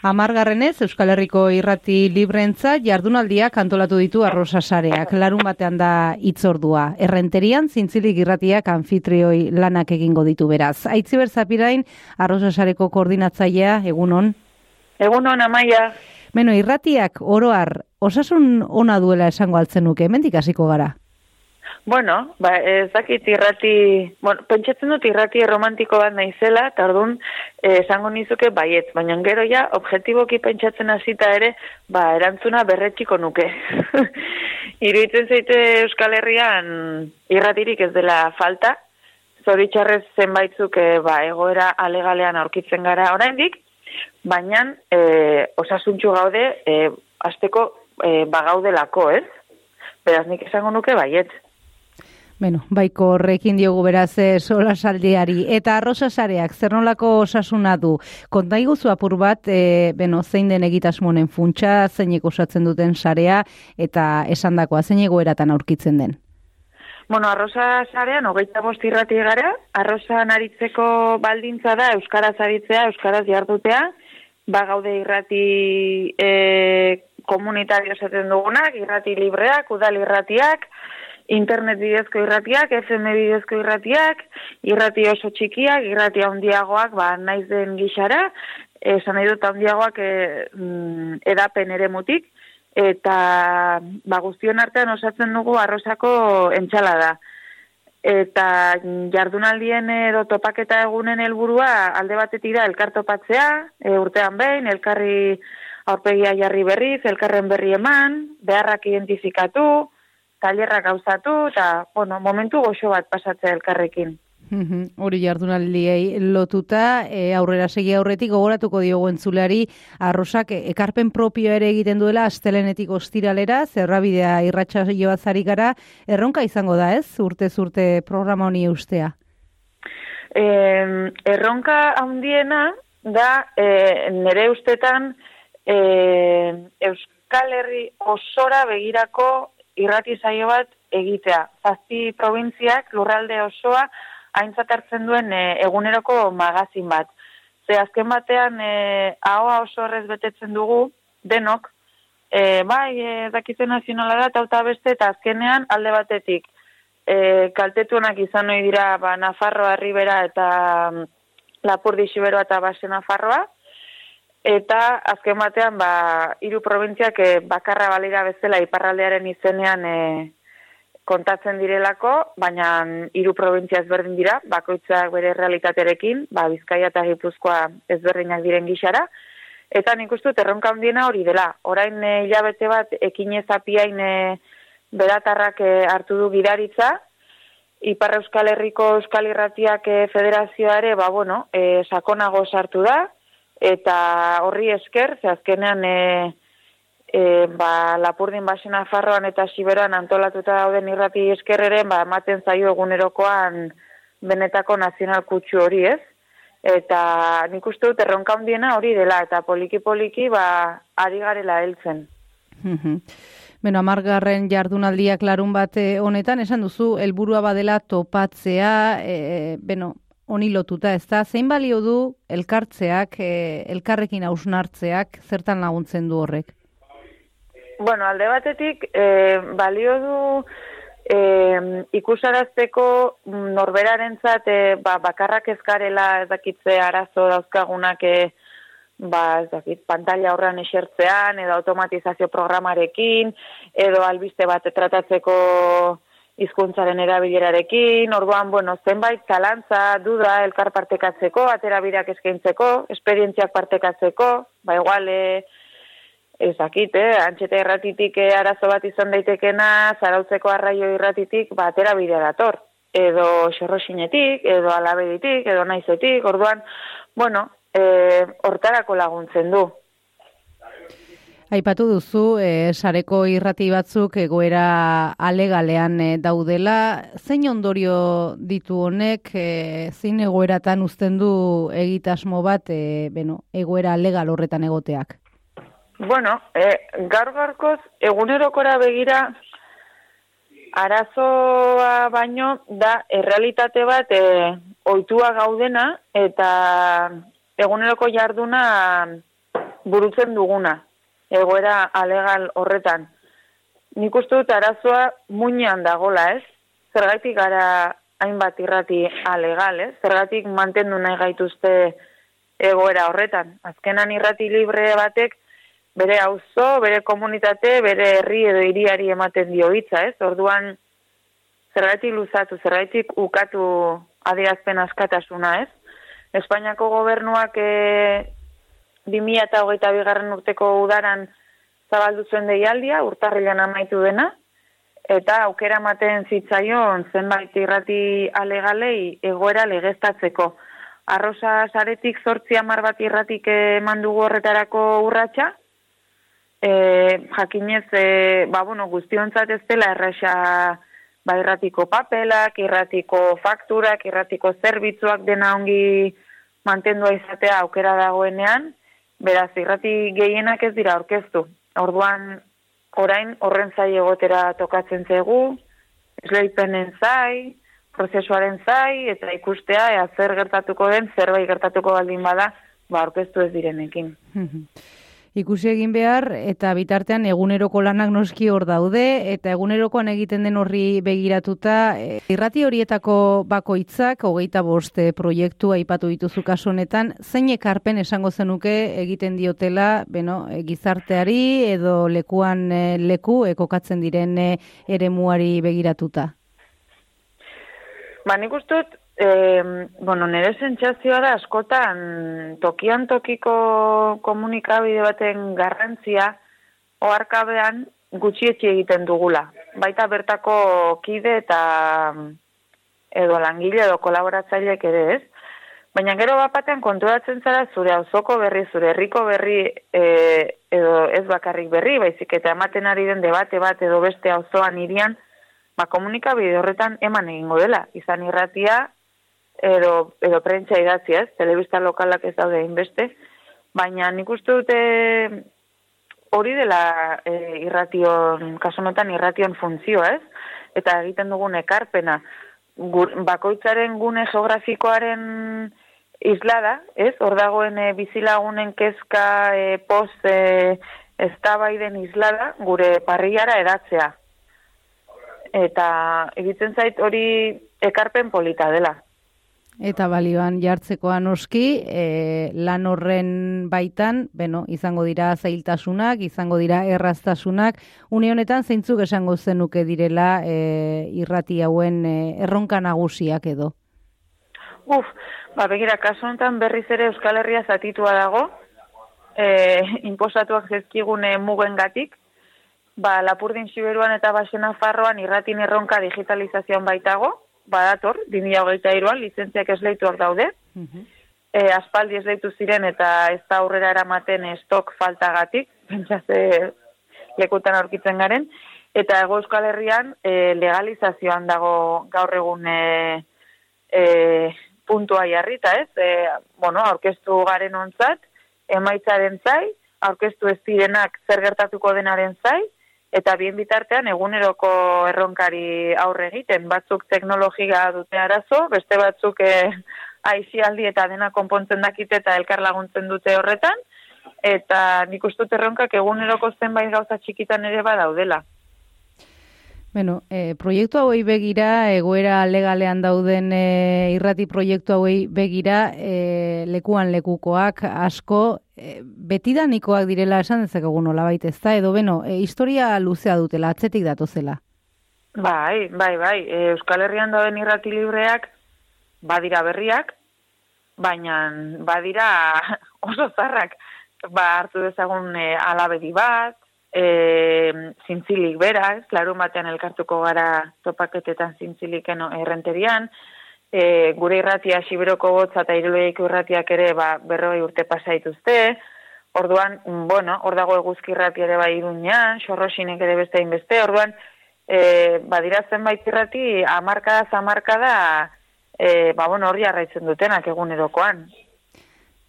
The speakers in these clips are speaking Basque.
Amargarrenez, Euskal Herriko irrati librentza jardunaldiak antolatu ditu arrosasareak. Larun batean da itzordua. Errenterian, zintzilik irratiak anfitrioi lanak egingo ditu beraz. Aitziber Zapirain, arrosasareko koordinatzailea, egunon? Egunon, amaia. Beno, irratiak oroar, osasun ona duela esango altzen nuke, mendik hasiko gara? Bueno, ba, ez dakit irrati, bueno, pentsatzen dut irrati romantiko bat naizela, eta orduan eh, esango nizuke baiet, baina gero ja, objektiboki pentsatzen hasita ere, ba, erantzuna berretxiko nuke. Iruitzen zeite Euskal Herrian irratirik ez dela falta, zoritxarrez zenbaitzuk e, ba, egoera alegalean aurkitzen gara oraindik, baina e, osasuntxu gaude, e, azteko e, bagaudelako, ez? Beraz, nik esango nuke baiet. Bueno, baiko horrekin diogu beraz e, sola saldiari. Eta arrosa sareak, zer nolako osasuna du? Konta iguzu apur bat, e, beno, zein den egitasmonen funtsa, zein osatzen duten sarea, eta esan dakoa, zein egoeratan aurkitzen den? Bueno, arrosa sarean, hogeita irrati gara, arrosa naritzeko baldintza da, Euskaraz aritzea, Euskaraz jardutea, ba gaude irrati e, komunitario zaten dugunak, irrati libreak, udal irratiak, internet bidezko irratiak, FM bidezko irratiak, irrati oso txikiak, irrati handiagoak, ba, naiz den gixara, esan nahi dut handiagoak e, edapen ere mutik, eta ba, guztion artean osatzen dugu arrozako entxala da. Eta jardunaldien edo topaketa egunen helburua alde batetik da elkartopatzea, e, urtean behin, elkarri aurpegia jarri berriz, elkarren berri eman, beharrak identifikatu, tailerrak gauzatu eta bueno, momentu goxo bat pasatzea elkarrekin. Hori jardunaldiei lotuta, e, aurrera segi aurretik gogoratuko diogu entzulari arrosak ekarpen propio ere egiten duela astelenetik ostiralera, zerrabidea irratxa joazari gara, erronka izango da ez, urte zurte programa honi ustea? E, erronka handiena da e, nire ustetan e, Euskal Herri osora begirako irrati zaio bat egitea. Zazpi provintziak lurralde osoa aintzat hartzen duen e, eguneroko magazin bat. Ze azken batean e, ahoa oso horrez betetzen dugu denok, e, bai, e, dakite nazionala da, eta beste, eta azkenean alde batetik e, kaltetuenak izan hori dira ba, Nafarroa, Ribera eta mm, Lapurdi Xiberoa eta Base Nafarroa, Eta azken batean, ba, hiru probintziak e, bakarra balira bezala iparraldearen izenean e, kontatzen direlako, baina hiru probintzia ezberdin dira, bakoitzak bere realitatearekin, ba, bizkaia eta gipuzkoa ezberdinak diren gixara. Eta nik uste erronka handiena hori dela. Orain e, hilabete bat ekin ezapiain e, beratarrak e, hartu du gidaritza, Ipar Euskal Herriko Euskal Irratiak e, federazioare, ba, bueno, e, sakonago sartu da, eta horri esker, ze azkenean e, e, ba, lapurdin basena farroan eta siberoan antolatuta dauden irrati eskerreren, ba, ematen zaio egunerokoan benetako nazional kutsu hori ez. Eta nik uste dut erronka handiena hori dela, eta poliki-poliki ba, ari garela heltzen. Beno, amargarren jardunaldiak larun bate honetan, esan duzu, helburua badela topatzea, e, beno, honi lotuta, ez da, zein balio du elkartzeak, e, elkarrekin hausnartzeak, zertan laguntzen du horrek? Bueno, alde batetik, e, balio du e, ikusarazteko norberaren zat, e, ba, bakarrak ezkarela ezakitze arazo dauzkagunak e, ba, ez dakit, pantalla horrean esertzean, edo automatizazio programarekin, edo albiste bat tratatzeko hizkuntzaren erabilerarekin, orduan, bueno, zenbait zalantza, duda, elkar partekatzeko, atera bideak eskaintzeko, esperientziak partekatzeko, ba, igual, e, ezakit, eh, antxeta erratitik eh, arazo bat izan daitekena, zarautzeko arraio irratitik, ba, atera bidea dator, edo xorrosinetik, edo alabeditik, edo naizetik, orduan, bueno, eh, hortarako laguntzen du. Aipatu duzu, e, sareko irrati batzuk egoera alegalean e, daudela. Zein ondorio ditu honek, e, zein egoeratan uzten du egitasmo bat, e, beno, egoera legal horretan egoteak? Bueno, e, gaur garkoz, egunerokora begira, arazoa baino da errealitate bat e, oitua gaudena, eta eguneroko jarduna burutzen duguna, egoera alegal horretan. Nik uste dut arazoa muinean dagola, ez? Zergatik gara hainbat irrati alegal, ez? Zergatik mantendu nahi gaituzte egoera horretan. Azkenan irrati libre batek bere auzo, bere komunitate, bere herri edo hiriari ematen dio hitza, ez? Orduan zergatik luzatu, zergatik ukatu adierazpen askatasuna, ez? Espainiako gobernuak e, 2008 bigarren urteko udaran zabaldu zuen deialdia, urtarrilan amaitu dena, eta aukera maten zitzaion zenbait irrati alegalei egoera legeztatzeko. Arrosa saretik zortzi amar bat irratik eman dugu horretarako urratsa, e, jakinez, e, ba, bueno, guztionzat ez dela erresa ba, irratiko papelak, irratiko fakturak, irratiko zerbitzuak dena ongi mantendua izatea aukera dagoenean, beraz, irrati gehienak ez dira orkestu. Orduan, orain horren zai egotera tokatzen zegu, esleipenen zai, prozesuaren zai, eta ikustea, ea zer gertatuko den, zerbait gertatuko baldin bada, ba, orkestu ez direnekin. ikusi egin behar eta bitartean eguneroko lanak noski hor daude eta egunerokoan egiten den horri begiratuta e, irrati horietako bakoitzak hogeita boste proiektu aipatu dituzu kasu honetan zein ekarpen esango zenuke egiten diotela beno, e, gizarteari edo lekuan leku ekokatzen diren eremuari begiratuta? Ba, nik ustut, E, bueno, nire sentsazioa da askotan tokian tokiko komunikabide baten garrantzia oarkabean gutxietxe egiten dugula. Baita bertako kide eta edo langile edo kolaboratzailek ere ez. Baina gero bapatean konturatzen zara zure auzoko berri, zure herriko berri e, edo ez bakarrik berri, baizik eta ematen ari den debate bat edo beste auzoan irian, ba komunikabide horretan eman egingo dela. Izan irratia, edo, edo prentsa idatzi ez, telebista lokalak ez daude inbeste, baina nik uste dute hori dela e, irration, kasonotan irration funtzio ez, eta egiten dugun ekarpena, Gur, bakoitzaren gune geografikoaren islada, ez, hor dagoen e, bizilagunen kezka e, post e, ez islada, gure parriara edatzea. Eta egiten zait hori ekarpen polita dela. Eta balioan jartzekoan oski, e, lan horren baitan, beno, izango dira zailtasunak, izango dira erraztasunak, une honetan zeintzuk esango zenuke direla e, irrati hauen e, erronka nagusiak edo? Uf, ba, begira, kasu honetan berriz ere Euskal Herria zatitua dago, e, imposatuak zezkigune mugen gatik, ba, Lapurdin Siberuan eta Basena Farroan irratin erronka digitalizazioan baitago, badator, 2008an, lizentziak esleituak daude. Mm e, aspaldi esleitu ziren eta ez da aurrera eramaten estok faltagatik, pentsaze lekutan aurkitzen garen. Eta ego euskal herrian e, legalizazioan dago gaur egun e, e, puntua jarrita, ez? E, bueno, aurkeztu garen ontzat, emaitzaren zai, aurkeztu ez direnak zer gertatuko denaren zai, eta bien bitartean eguneroko erronkari aurre egiten batzuk teknologia dute arazo beste batzuk eh aizialdi eta dena konpontzen dakite eta elkar laguntzen dute horretan. Eta nik uste erronkak eguneroko zenbait gauza txikitan ere badaudela Bueno, e, proiektu hauei begira, egoera legalean dauden e, irrati proiektu hauei begira, e, lekuan lekukoak asko, e, betidanikoak direla esan dezakegu nola baita ez da, edo beno, e, historia luzea dutela, atzetik datozela. Bai, bai, bai, e, Euskal Herrian dauden irrati libreak, badira berriak, baina badira oso zarrak, ba hartu dezagun e, alabedi bat, e, zintzilik bera, ez, larun batean elkartuko gara topaketetan zintzilik errenterian, e, gure irratia siberoko gotza eta iruleik irratiak ere ba, berroi urte pasaituzte, orduan, bueno, hor dago eguzki irrati ere bai irunean, xorrosinek ere beste inbeste, orduan, e, badira zenbait irrati, amarkada, zamarkada, e, ba, bueno, hori arraitzen dutenak egunerokoan.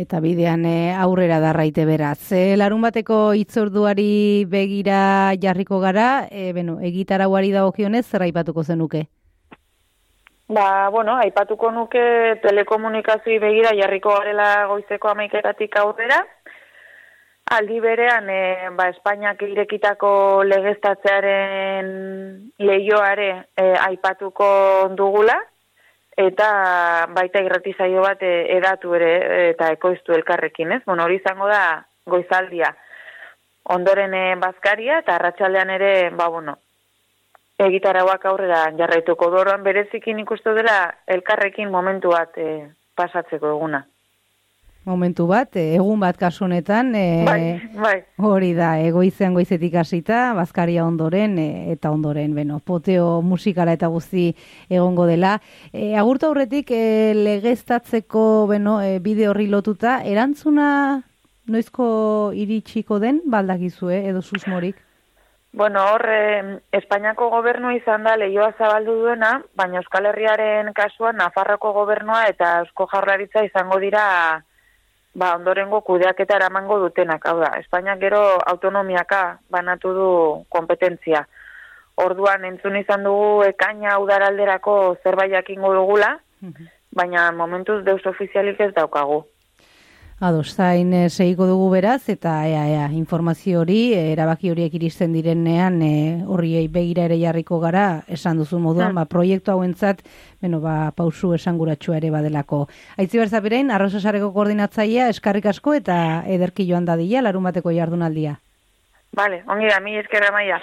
Eta bidean e, aurrera darraite beraz. E, larun bateko itzorduari begira jarriko gara, e, beno, egitarauari dagokionez zer aipatuko zenuke? Ba, bueno, aipatuko nuke telekomunikazio begira jarriko garela goizeko amaiketatik aurrera. Aldi berean, e, ba, Espainiak irekitako legeztatzearen lehioare e, aipatuko dugula, eta baita irratizaio bat e, edatu ere eta ekoiztu elkarrekin, ez? Bueno, hori izango da goizaldia. Ondoren e, bazkaria eta arratsaldean ere, ba, bueno, egitarauak aurrera jarraituko. Doron berezikin ikustu dela elkarrekin momentu bat e, pasatzeko eguna momentu bat, eh, egun bat kasu honetan, e, bai, bai. hori da, egoizean goizetik hasita, bazkaria ondoren, e, eta ondoren, beno, poteo musikala eta guzti egongo dela. E, agurtu aurretik, e, legeztatzeko, beno, e, bide horri lotuta, erantzuna noizko iritsiko den, baldakizue, edo susmorik? Bueno, hor, Espainiako gobernu izan da lehioa zabaldu duena, baina Euskal Herriaren kasuan Nafarroko gobernua eta Eusko Jarraritza izango dira ba, ondorengo kudeaketa eramango dutenak, hau da, Espainiak gero autonomiaka banatu du kompetentzia. Orduan entzun izan dugu ekaina udaralderako zerbait jakingo dugula, mhm. baina momentuz deus ofizialik ez daukagu. Ados, zain e, segiko dugu beraz, eta ea, ea, informazio hori, e, erabaki horiek iristen direnean, e, horri begira ere jarriko gara, esan duzu moduan, hmm. ba, proiektu hauentzat, beno, ba, pausu esanguratsua ere badelako. Aitzi berzapirein, arrozasareko koordinatzaia, eskarrik asko eta ederki joan dadila, larun bateko jardunaldia. Vale, ongi da, mi eskerra maia.